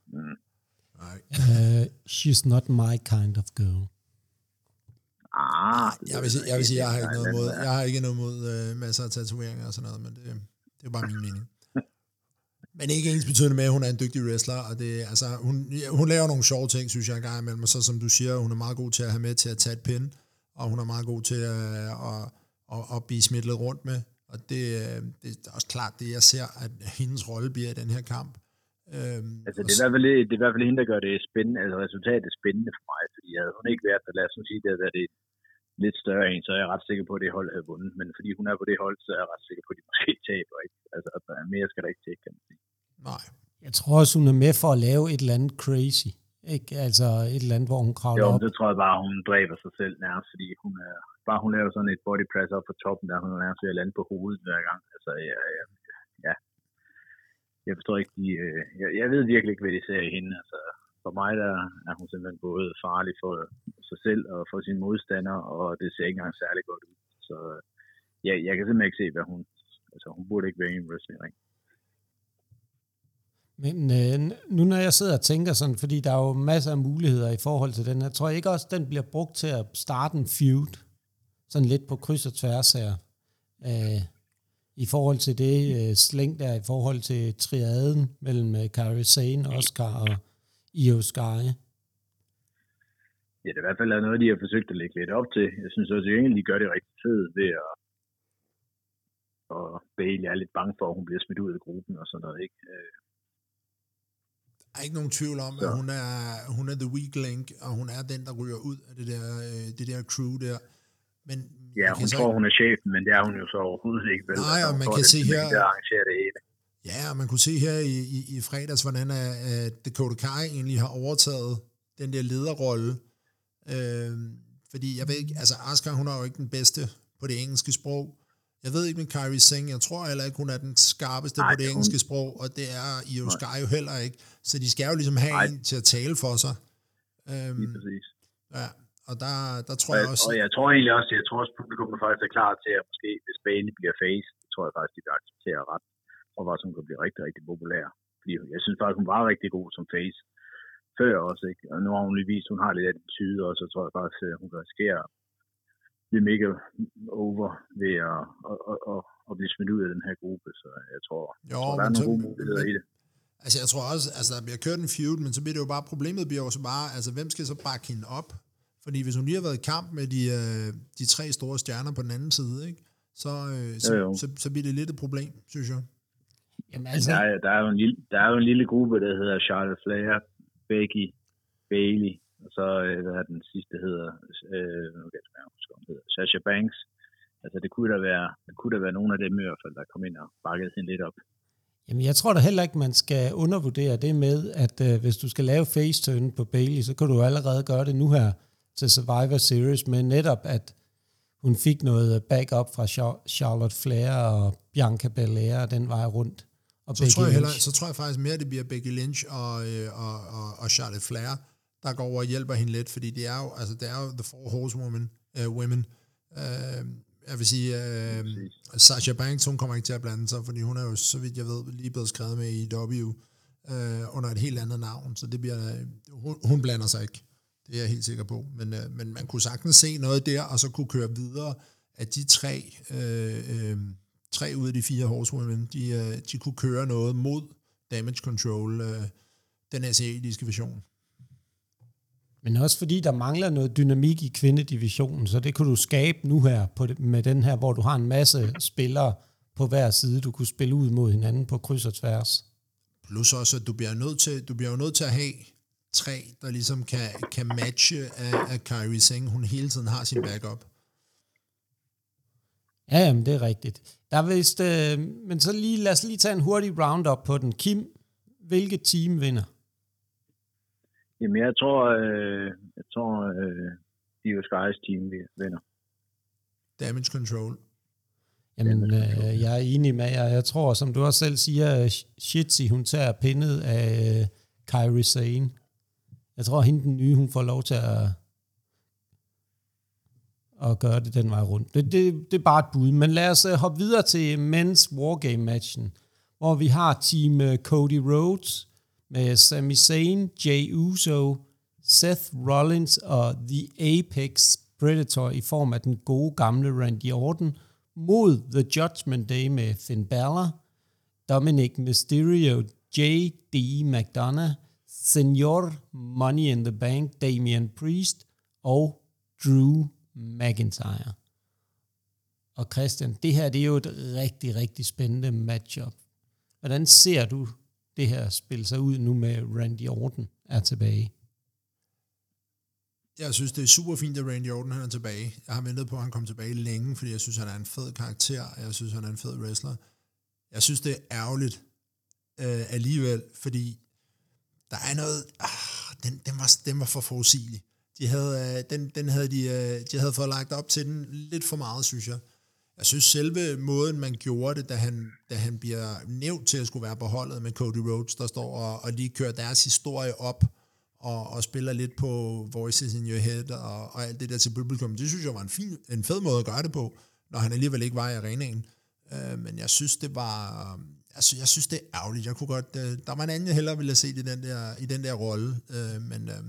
Mm.
Nej.
Uh, she's not my kind of girl.
Ah,
Jeg vil, sige, jeg vil sige, jeg har ikke noget mod, jeg har ikke noget mod øh, masser af tatoveringer og sådan noget, men det, det er bare min mening. Men ikke ens betydende med, at hun er en dygtig wrestler, og det, altså, hun, hun laver nogle sjove ting, synes jeg, en gang imellem, og så som du siger, hun er meget god til at have med til at tage et pin, og hun er meget god til at, at, at, at blive smidt rundt med, og det, øh, det er også klart det, jeg ser, at hendes rolle bliver i den her kamp. Øhm,
Altså, det er, i hvert fald, det er i hvert fald hende, der gør det spændende, altså resultatet er spændende for mig, fordi havde hun ikke været der, lad os sige, det havde været et lidt større en, så er jeg ret sikker på, at det hold havde vundet. Men fordi hun er på det hold, så er jeg ret sikker på, at de måske taber. Ikke? Altså, er mere skal der ikke til, kan man sige.
Nej.
Jeg tror også, hun er med for at lave et eller andet crazy. Ikke? Altså et eller andet, hvor hun kravler
Jo,
op.
men så tror jeg bare, hun dræber sig selv nærmest, fordi hun er, bare hun laver sådan et body press op på toppen, der hun er nærmest ved at lande på hovedet hver gang. Altså, ja, ja, ja. Jeg forstår ikke, de, øh, jeg, jeg ved virkelig ikke, hvad de ser i hende. Altså, for mig der er hun simpelthen både farlig for sig selv og for sine modstandere, og det ser ikke engang særlig godt ud. Så ja, jeg kan simpelthen ikke se, hvad hun... Altså, hun burde ikke være i en wrestling ring.
Men øh, nu når jeg sidder og tænker sådan, fordi der er jo masser af muligheder i forhold til den her, tror jeg ikke også, den bliver brugt til at starte en feud, sådan lidt på kryds og tværs her, øh, i forhold til det øh, slæng der, i forhold til triaden mellem øh, Kairi Sane, Oscar og Io Sky.
ja, det er i hvert fald noget, de har forsøgt at lægge lidt op til. Jeg synes også, at de gør det rigtig fedt ved at og Bailey er lidt bange for, at hun bliver smidt ud af gruppen og sådan noget, ikke? Øh.
Der er ikke nogen tvivl om, så. at hun er, hun er the weak link, og hun er den, der ryger ud af det der, øh, det der crew der. Men
ja, hun tror, ikke... hun er chefen, men det er hun jo så overhovedet ikke. Vel?
Nej, og man kan se her...
Der det hele.
Ja, og man kunne se her i, i, i fredags, hvordan at Dakota Kai egentlig har overtaget den der lederrolle. Øh, fordi jeg ved ikke, altså Asuka, hun er jo ikke den bedste på det engelske sprog. Jeg ved ikke med Kyrie Singh, jeg tror heller ikke, hun er den skarpeste Nej, på det engelske hun... sprog, og det er Io Sky jo heller ikke. Så de skal jo ligesom have Nej. en til at tale for sig.
Øhm, Lige præcis.
Ja, og der, der tror
og
jeg, også...
Og jeg tror egentlig også, jeg tror også, publikum er faktisk er klar til, at måske, hvis Bane bliver face, det tror jeg faktisk, de vil acceptere ret. Og var som kan blive rigtig, rigtig populær. Fordi jeg synes faktisk, hun var rigtig god som face før også, ikke? Og nu har hun lige vist, hun har lidt attitude også, og så tror jeg faktisk, hun kan risikere blive mega over ved at, at, at, at, blive smidt ud af den her gruppe, så jeg tror,
jo,
tror der er nogle gode muligheder i det.
Altså jeg tror også, altså der bliver kørt en feud, men så bliver det jo bare, problemet bliver også bare, altså hvem skal så bakke hende op? Fordi hvis hun lige har været i kamp med de, øh, de tre store stjerner på den anden side, ikke? Så, øh, så, jo, jo. Så, så, bliver det lidt et problem, synes jeg.
Jamen, altså... der, er, der, er jo en lille, der er jo en lille gruppe, der hedder Charlotte Flair, Becky, Bailey, og så, øh, hvad er den sidste hedder, øh, kan jeg huske, hedder, Sasha Banks. Altså det kunne, da være, det kunne da være nogle af dem i hvert fald, der kom ind og bakkede hende lidt op.
Jamen jeg tror da heller ikke, man skal undervurdere det med, at øh, hvis du skal lave face på Bailey, så kan du allerede gøre det nu her til Survivor Series, med netop at hun fik noget backup fra Charlotte Flair og Bianca Belair den vej rundt.
Og så, tror jeg heller, så tror jeg faktisk mere, at det bliver Becky Lynch og, øh, og, og, og Charlotte Flair, der går over og hjælper hende lidt, fordi det er jo, altså, det er jo The Four Horsewomen, uh, women. Uh, jeg vil sige, uh, Sasha Banks, hun kommer ikke til at blande sig, fordi hun er jo, så vidt jeg ved, lige blevet skrevet med i W uh, under et helt andet navn, så det bliver, uh, hun, hun blander sig ikke. Det er jeg helt sikker på. Men, uh, men man kunne sagtens se noget der, og så kunne køre videre, at de tre, uh, uh, tre ud af de fire horsewomen, de, uh, de kunne køre noget mod damage control, uh, den asiatiske version.
Men også fordi der mangler noget dynamik i kvindedivisionen, så det kunne du skabe nu her på med den her, hvor du har en masse spillere på hver side, du kunne spille ud mod hinanden på kryds og tværs.
Plus også, at du bliver nødt til, du bliver nødt til at have tre, der ligesom kan, kan matche af, af Kyrie Singh. Hun hele tiden har sin backup.
Ja, jamen, det er rigtigt. Der er vist, øh, men så lige, lad os lige tage en hurtig roundup på den. Kim, hvilket team vinder?
Jamen, jeg tror, øh, jeg tror, øh, Dio Skies team vinder.
Damage control.
Jamen, øh, jeg er enig med jer. Jeg tror, som du også selv siger, Shitzy, hun tager pindet af øh, Kyrie Sane. Jeg tror, hende den nye, hun får lov til at, at gøre det den vej rundt. Det, det, det er bare et bud. Men lad os uh, hoppe videre til Men's Wargame-matchen, hvor vi har team uh, Cody Rhodes, med Sami Zayn, Jay Uso, Seth Rollins og The Apex Predator i form af den gode gamle Randy Orton mod The Judgment Day med Finn Balor, Dominic Mysterio, J.D. McDonough, Senior Money in the Bank, Damian Priest og Drew McIntyre. Og Christian, det her det er jo et rigtig, rigtig spændende matchup. Hvordan ser du det her spille sig ud nu med Randy Orton er tilbage?
Jeg synes, det er super fint, at Randy Orton han er tilbage. Jeg har ventet på, at han kom tilbage længe, fordi jeg synes, han er en fed karakter, og jeg synes, han er en fed wrestler. Jeg synes, det er ærgerligt øh, alligevel, fordi der er noget... Ah, den, den, var, den var for forudsigelig. De havde, øh, den, den havde de, øh, de havde fået lagt op til den lidt for meget, synes jeg. Jeg synes selve måden, man gjorde det, da han, da han bliver nævnt til at skulle være på holdet med Cody Rhodes, der står og, og lige kører deres historie op, og, og spiller lidt på Voices in Your Head, og, og alt det der til publikum. Det synes jeg var en, fin, en fed måde at gøre det på, når han alligevel ikke var i arenaen. Øh, men jeg synes, det var... Øh, altså, jeg synes, det er ærgerligt. Jeg kunne godt... Øh, der var en anden, jeg hellere ville have set i den der, i den der rolle. øh, men Øh,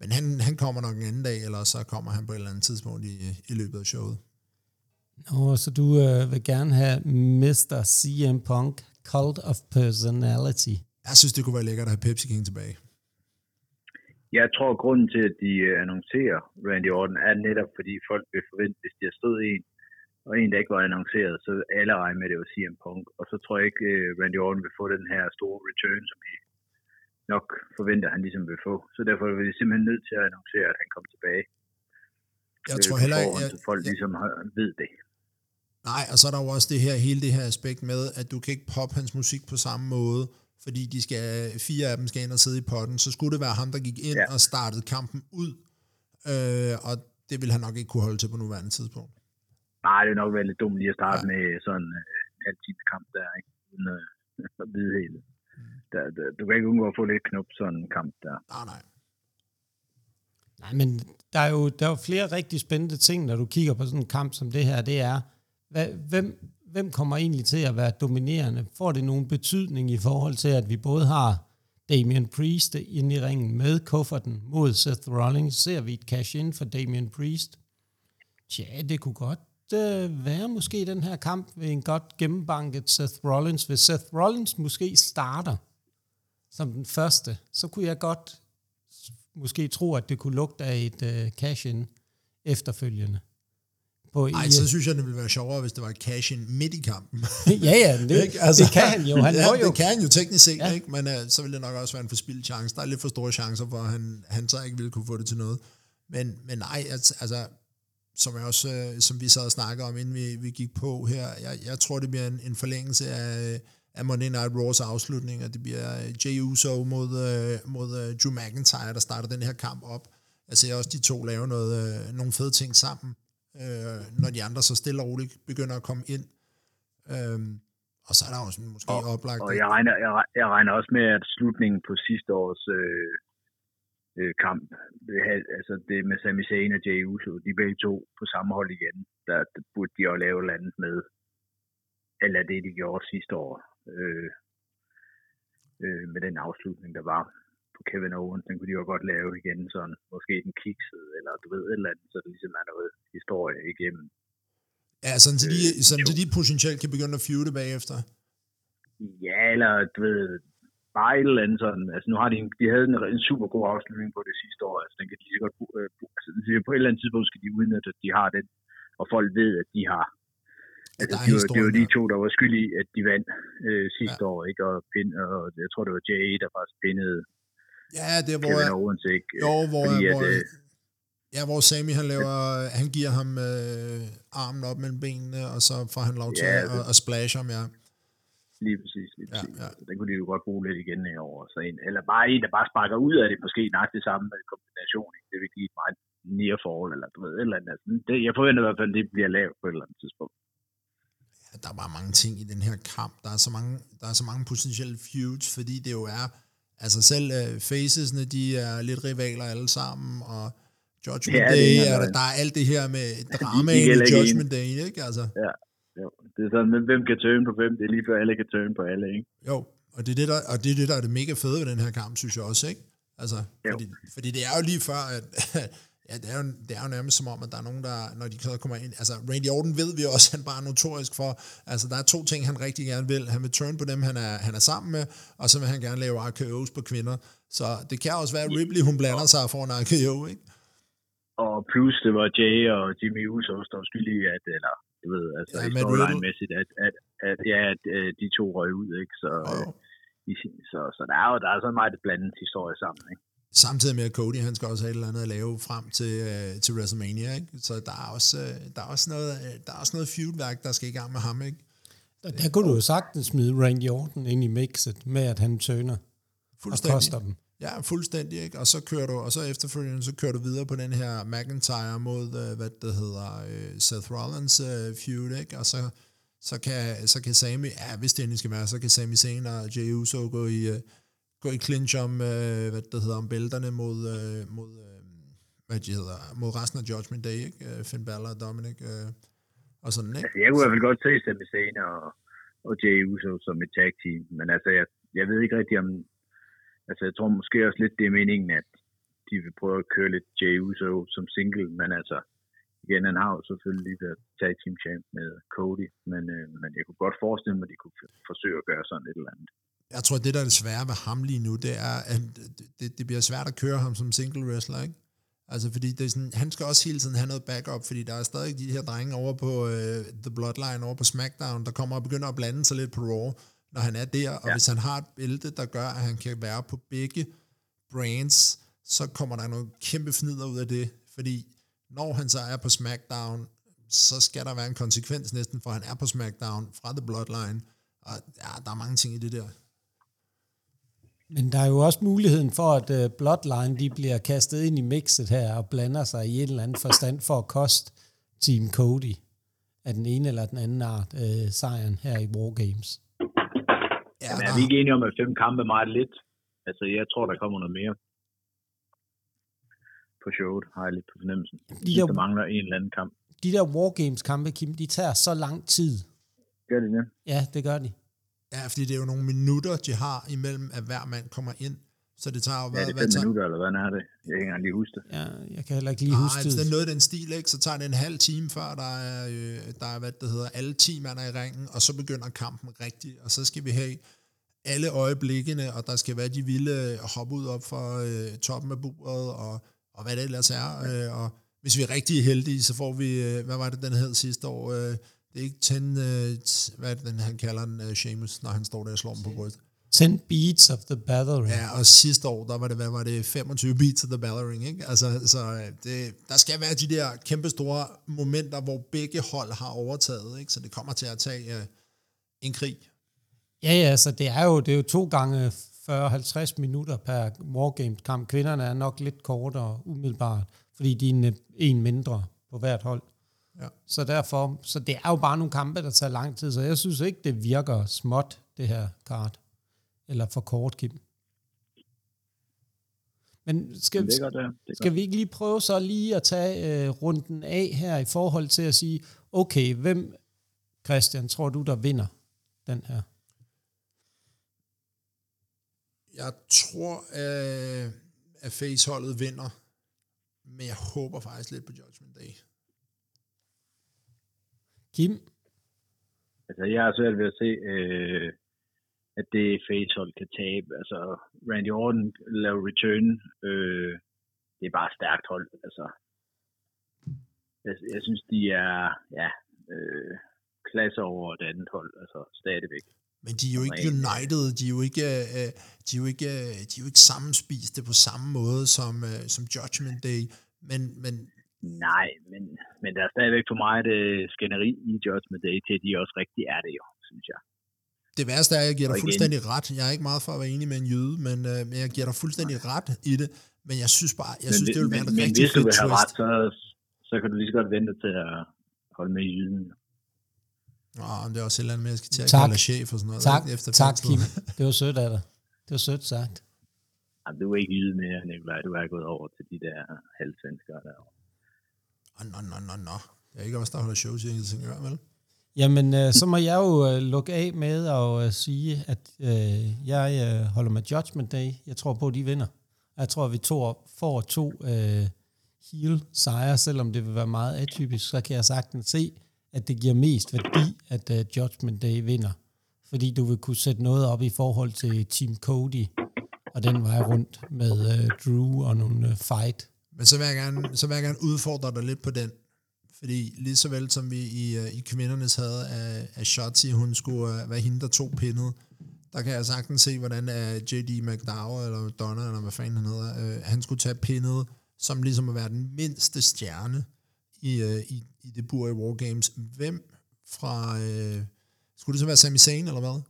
men han, han kommer nok en anden dag, eller så kommer han på et eller andet tidspunkt i, i løbet af showet.
Nå, så du øh, vil gerne have Mr. CM Punk, Cult of Personality.
Jeg synes, det kunne være lækkert at have Pepsi King tilbage.
Jeg tror, at grunden til, at de øh, annoncerer Randy Orton, er netop, fordi folk vil forvente, hvis de har stået en, og en, der ikke var annonceret, så alle regner med, at det var CM Punk. Og så tror jeg ikke, at øh, Randy Orton vil få den her store return, som de nok forventer, han ligesom vil få. Så derfor er vi simpelthen nødt til at annoncere, at han kommer tilbage.
Jeg tror heller ikke,
at folk ligesom ved det.
Nej, og så er der jo også det her, hele det her aspekt med, at du kan ikke poppe hans musik på samme måde, fordi de skal, fire af dem skal ind og sidde i potten, så skulle det være ham, der gik ind ja. og startede kampen ud, øh, og det vil han nok ikke kunne holde til på nuværende tidspunkt.
Nej, det er nok været lidt dumt lige at starte ja. med sådan en uh, halv kamp der, ikke? Uden uh, at vide hele. Mm. Der, der, du kan ikke undgå at få lidt knop sådan en kamp der.
Nej, nej.
Nej, men der er, jo, der er jo flere rigtig spændende ting, når du kigger på sådan en kamp som det her. Det er, hvad, hvem, hvem kommer egentlig til at være dominerende? Får det nogen betydning i forhold til, at vi både har Damian Priest ind i ringen med kufferten mod Seth Rollins? Ser vi et cash-in for Damian Priest? Tja, det kunne godt øh, være måske den her kamp ved en godt gennembanket Seth Rollins. Hvis Seth Rollins måske starter som den første, så kunne jeg godt måske tro, at det kunne lugte af et øh, cash-in efterfølgende.
På Ej, så synes jeg, det ville være sjovere, hvis det var cash-in midt i kampen.
ja, ja, det, altså, det kan han jo. Han
ja, jo. det kan han jo teknisk set, ja. ikke? men uh, så ville det nok også være en forspildt chance. Der er lidt for store chancer for, han, han så ikke ville kunne få det til noget. Men, men nej, altså, som, jeg også, uh, som vi sad og snakkede om, inden vi, vi gik på her, jeg, jeg tror, det bliver en, en forlængelse af, af Monday Night Raws afslutning, og det bliver Jey Uso mod, uh, mod uh, Drew McIntyre, der starter den her kamp op. Jeg ser også de to lave noget, uh, nogle fede ting sammen øh, når de andre så stille og roligt begynder at komme ind. Øh, og så er der også måske og, oplagt...
Og jeg regner, jeg, jeg regner også med, at slutningen på sidste års øh, øh, kamp, det, altså det med Sami Zayn og Jey Uso, de begge to på samme hold igen, der, der burde de jo lave landet med, eller det de gjorde sidste år, øh, øh, med den afslutning, der var på Kevin Owens, den kunne de jo godt lave igen, sådan måske den kikset, eller du ved, et eller andet, så det ligesom er noget historie igennem.
Ja, sådan så de, øh, sådan så de potentielt kan begynde at feude bagefter.
Ja, eller du ved, bare et eller andet sådan, altså nu har de, de havde en, en super god afslutning på det sidste år, altså den kan de sikkert, øh, altså på et eller andet tidspunkt skal de udnytte, at de har den, og folk ved, at de har Altså, det, var, det var de to, der var skyld i, at de vandt øh, sidste ja. år, ikke? Og, pind, og jeg tror, det var Jay, der faktisk pindede
Ja, det er, hvor
Kevin Owens, ikke?
Jo, hvor,
Fordi,
hvor,
at,
øh, ja, hvor Sami, han, laver, han giver ham øh, armen op mellem benene, og så får han lov til ja, at, at splash ham, ja.
Lige præcis, lige præcis. Ja, ja. Den kunne de jo godt bruge lidt igen over. Så en, eller bare en, der bare sparker ud af det, måske nok det samme kombination. Ikke? Det vil give et meget near forhold, eller du ved, et eller andet. Altså, det, jeg forventer i hvert fald, at det bliver lavet på et eller andet tidspunkt.
Ja, der er bare mange ting i den her kamp. Der er så mange, der er så mange potentielle feuds, fordi det jo er Altså selv uh, Facesne, de er lidt rivaler alle sammen, og Judgment ja, Day, er, er der, der er alt det her med drama i Judgment Day, ikke? Altså.
Ja, jo. Det er sådan, men hvem kan turn på hvem? Det er lige før alle kan turn på alle, ikke?
Jo, og det er det, der, og det, er det, der er det mega fede ved den her kamp, synes jeg også, ikke? Altså, fordi, fordi det er jo lige før, at Ja, det er, jo, det er jo nærmest som om, at der er nogen, der, når de så kommer ind, altså Randy Orton ved vi også, han bare er notorisk for, altså der er to ting, han rigtig gerne vil. Han vil turn på dem, han er, han er sammen med, og så vil han gerne lave RKO's på kvinder. Så det kan også være, at Ripley, hun blander sig for en RKO, ikke?
Og plus det var Jay og Jimmy Uso, der var skyldige, at, eller, du ved, altså ja, i storyline-mæssigt, at, at, at, ja, at, at de to røg ud, ikke? Så, oh. så, så der er jo der er så meget blandet historie sammen, ikke?
Samtidig med, at Cody, han skal også have et eller andet at lave frem til, uh, til WrestleMania, ikke? Så der er også, uh, der er også noget, uh, der er også noget feudværk, der skal i gang med ham, ikke?
Der, der kunne du jo sagtens smide Randy Orton ind i mixet med, at han tøner og koster dem.
Ja, fuldstændig, ikke? Og så kører du, og så efterfølgende, så kører du videre på den her McIntyre mod, uh, hvad det hedder, uh, Seth Rollins uh, feud, ikke? Og så, så kan, så kan Sami, ja, hvis det endelig skal være, så kan Sami Zayn og Jey Uso gå i, uh, gå i clinch om, øh, hvad det hedder, om bælterne mod, øh, mod øh, hvad de hedder, mod resten af Judgment Day, ikke? Øh, Finn Balor og Dominic, øh, og sådan, ikke?
Altså, jeg kunne i hvert fald godt se Sami Zayn og, og Jay Uso som et tag team, men altså, jeg, jeg ved ikke rigtig om, altså, jeg tror måske også lidt, det er meningen, at de vil prøve at køre lidt Jay Uso som single, men altså, igen, han har jo selvfølgelig været tag team champ med Cody, men, øh, men jeg kunne godt forestille mig, at de kunne forsøge at gøre sådan et eller andet.
Jeg tror, det der er det svære ved ham lige nu, det er, at det, det bliver svært at køre ham som single wrestler, ikke? Altså, fordi det er sådan, han skal også hele tiden have noget backup, fordi der er stadig de her drenge over på uh, The Bloodline, over på SmackDown, der kommer og begynder at blande sig lidt på Raw, når han er der, og ja. hvis han har et bælte, der gør, at han kan være på begge brands, så kommer der noget kæmpe fnider ud af det, fordi når han så er på SmackDown, så skal der være en konsekvens næsten, for han er på SmackDown fra The Bloodline, og ja, der er mange ting i det der.
Men der er jo også muligheden for, at uh, Bloodline de bliver kastet ind i mixet her og blander sig i en eller anden forstand for at koste Team Cody af den ene eller den anden art uh, sejren her i War Games.
Ja, Men er vi ikke enige om, at fem kampe er meget lidt? Altså, jeg tror, der kommer noget mere på showet, har jeg lidt på fornemmelsen. De der, der mangler en eller anden kamp.
De der War Games kampe, Kim, de tager så lang tid.
Gør de det?
Ja, det gør de.
Ja, fordi det er jo nogle minutter, de har imellem, at hver mand kommer ind. Så det tager jo...
Ja, det er fem tager... minutter, eller hvad er det? Jeg kan ikke engang lige huske det.
Ja, jeg kan heller ikke lige huske
det. det er noget den stil, ikke? Så tager det en halv time før, der er, øh, der er hvad det hedder, alle 10 mand i ringen, og så begynder kampen rigtigt. Og så skal vi have alle øjeblikkene, og der skal være de vilde hoppe ud op for øh, toppen af buret, og, og hvad det ellers er. Øh, og hvis vi er rigtig heldige, så får vi, øh, hvad var det, den hed sidste år? Øh, det er ikke 10, øh, hvad den, han kalder den, øh, Seamus, når han står der og slår dem på brystet.
10 beats of the battering.
Ja, og sidste år, der var det, hvad var det, 25 beats of the battering, ikke? Altså, så øh, det, der skal være de der kæmpe store momenter, hvor begge hold har overtaget, ikke? Så det kommer til at tage uh, en krig.
Ja, ja, så det er jo, det er jo to gange 40-50 minutter per Wargames-kamp. Kvinderne er nok lidt kortere umiddelbart, fordi de er en mindre på hvert hold. Ja. Så derfor, så det er jo bare nogle kampe, der tager lang tid, så jeg synes ikke, det virker småt, det her kart. Eller for kort, Kim. Men skal,
det gør det.
det skal vi ikke lige prøve så lige at tage øh, runden af her i forhold til at sige, okay, hvem, Christian, tror du, der vinder den her?
Jeg tror, øh, at faceholdet vinder, men jeg håber faktisk lidt på Judgment Day.
Kim?
Altså, jeg har svært ved at se, øh, at det facehold kan tabe. Altså, Randy Orton laver return. Øh, det er bare stærkt hold. Altså, jeg, jeg synes, de er ja, øh, klasse over et andet hold. Altså, stadigvæk.
Men de er jo ikke united, de er jo ikke, øh, de er jo ikke, de er jo ikke sammenspiste på samme måde som, øh, som Judgment Day, men, men
Nej, men, men der er stadigvæk for mig det skænderi i Judgment Day til, at de også rigtig er det jo, synes jeg.
Det værste er, at jeg giver dig fuldstændig ret. Jeg er ikke meget for at være enig med en jøde, men, øh, men jeg giver dig fuldstændig ret i det. Men jeg synes bare, jeg men, synes, det vil være men, en rigtig
Men hvis du vil have ret, så, så kan du lige så godt vente til at holde med jyden.
Nå, men det er også et eller andet med, at jeg skal til at kalde chef og sådan noget.
Tak, efter tak Kim. Det var sødt af dig. Det var sødt sagt.
Jamen, du er ikke jyde mere, Nikolaj. Du er gået over til de der halvsvenskere derovre.
Nå, nå, nå, nå. Jeg er ikke også der holder shows i Helsingør, vel?
Jamen, øh, så må jeg jo øh, lukke af med at øh, sige, at øh, jeg øh, holder med Judgment Day. Jeg tror på, at de vinder. Jeg tror, at vi to får to øh, heel sejre, selvom det vil være meget atypisk, så kan jeg sagtens se, at det giver mest værdi, at øh, Judgment Day vinder. Fordi du vil kunne sætte noget op i forhold til Team Cody, og den vej rundt med øh, Drew og nogle øh, fight
men så vil, jeg gerne, så vil jeg gerne udfordre dig lidt på den. Fordi lige så vel som vi i, uh, i kvindernes havde af, af Shotzi, hun skulle uh, være hende, der tog pindet, der kan jeg sagtens se, hvordan uh, J.D. McDowell, eller Donna, eller hvad fanden han hedder, uh, han skulle tage pindet, som ligesom at være den mindste stjerne i, uh, i, i det bur i Wargames. Hvem fra... Uh, skulle det så være Sami Zayn, eller hvad?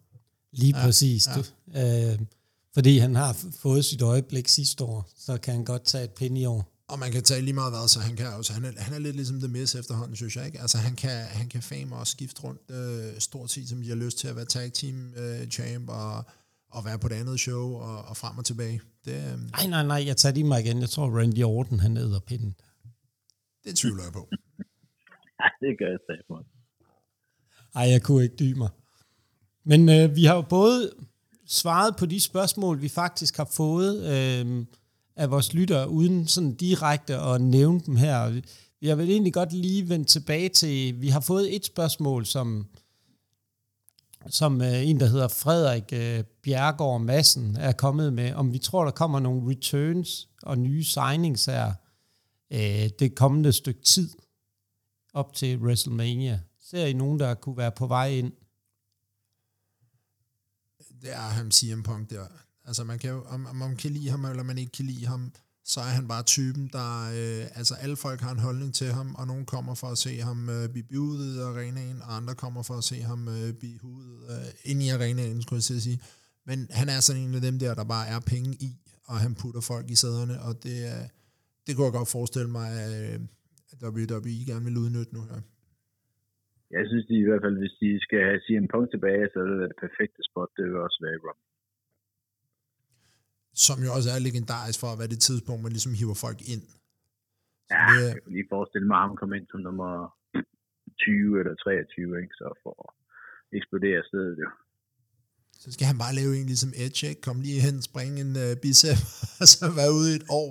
Lige ja, præcis. Ja. Du, uh, fordi han har fået sit øjeblik sidste år, så kan han godt tage et pinde i år.
Og man kan tage lige meget hvad, så han kan også, han er, han er lidt ligesom The Miz efterhånden, synes jeg ikke. Altså han kan, han kan fame og skifte rundt øh, stort set, som de har lyst til at være tag team øh, champ og, og være på det andet show og, og frem og tilbage. Det, øh,
nej, nej, nej, jeg tager lige mig igen. Jeg tror Randy Orton, han æder pinden.
Det tvivler jeg på.
det gør jeg stadig.
Ej, jeg kunne ikke dybe mig. Men øh, vi har jo både svaret på de spørgsmål, vi faktisk har fået, øh, af vores lyttere, uden sådan direkte at nævne dem her. Jeg vil egentlig godt lige vende tilbage til, vi har fået et spørgsmål, som, som øh, en, der hedder Frederik øh, Bjergård Madsen, er kommet med, om vi tror, der kommer nogle returns og nye signings her øh, det kommende stykke tid op til WrestleMania. Ser I nogen, der kunne være på vej ind?
Det er ham CM Punk der. Altså man kan jo, om, om man kan lide ham, eller man ikke kan lide ham, så er han bare typen, der, øh, altså alle folk har en holdning til ham, og nogen kommer for at se ham øh, blive budet i arenaen, og andre kommer for at se ham øh, blive hudet øh, ind i arenaen, skulle jeg sige. Men han er sådan en af dem der, der bare er penge i, og han putter folk i sæderne, og det, øh, det kunne jeg godt forestille mig, at øh, WWE gerne vil udnytte nu her.
Jeg synes de i hvert fald, hvis de skal have CM Punk tilbage, så er det det perfekte spot, det vil også være Roman
som jo også er legendarisk for at være det tidspunkt, man ligesom hiver folk ind.
Så ja, det, jeg kan lige forestille mig, at han kommer ind som nummer 20 eller 23, ikke? så for at eksplodere stedet jo.
Så skal han bare lave en ligesom Edge, ikke? Kom lige hen, springe en uh, bicep, og så være ude i et år,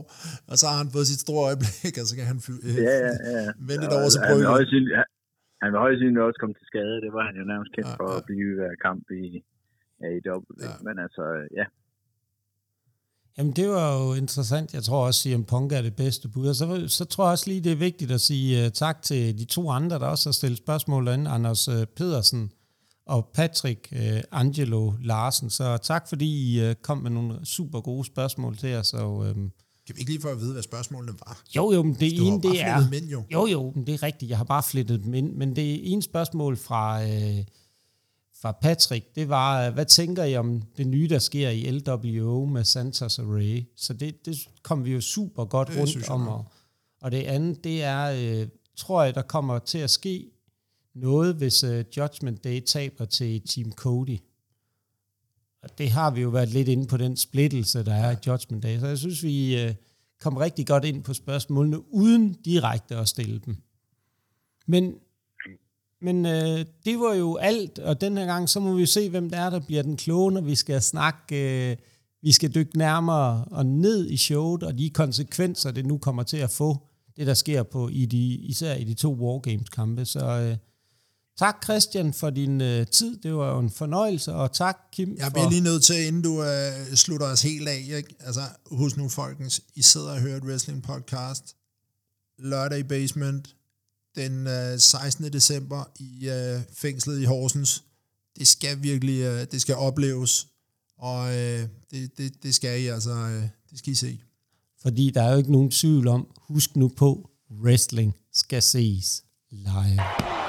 og så har han fået sit store øjeblik, og så kan han fly,
ja, ja, ja.
vende et år, så prøve.
Han vil, han vil højst synligt også komme til skade, det var han jo nærmest kendt ja, for ja. at blive hver kamp i AEW, ja. men altså, ja,
Jamen, det var jo interessant. Jeg tror også, at CM Punk er det bedste bud. Og så, så tror jeg også lige, det er vigtigt at sige uh, tak til de to andre, der også har stillet spørgsmål derinde. Anders uh, Pedersen og Patrick uh, Angelo Larsen. Så tak, fordi I uh, kom med nogle super gode spørgsmål til os. Og, uh,
kan vi ikke lige få at vide, hvad spørgsmålene var?
Jo, jo, men det ene, det er... Ind, jo. jo, jo, men det er rigtigt. Jeg har bare flettet dem ind. Men det er en spørgsmål fra... Uh, fra Patrick, det var, hvad tænker I om det nye, der sker i LWO med Santos Array? Så det, det kom vi jo super godt det rundt om. Og, og det andet, det er, øh, tror jeg, der kommer til at ske noget, hvis uh, Judgment Day taber til Team Cody. Og det har vi jo været lidt inde på den splittelse, der er i Judgment Day. Så jeg synes, vi uh, kom rigtig godt ind på spørgsmålene, uden direkte at stille dem. Men men øh, det var jo alt, og den her gang, så må vi se, hvem der er, der bliver den kloge, når vi skal snakke, øh, vi skal dykke nærmere og ned i showet, og de konsekvenser, det nu kommer til at få, det der sker på, i de, især i de to Wargames-kampe. Så øh, tak Christian for din øh, tid, det var jo en fornøjelse, og tak Kim.
Jeg bliver for... lige nødt til, inden du øh, slutter os helt af, ikke? altså husk nu folkens, I sidder og hører et wrestling podcast, lørdag i basement, den øh, 16. december i øh, fængslet i Horsens. Det skal virkelig, øh, det skal opleves, og øh, det, det, det skal I altså, øh, det skal I se.
Fordi der er jo ikke nogen tvivl om, husk nu på, wrestling skal ses live.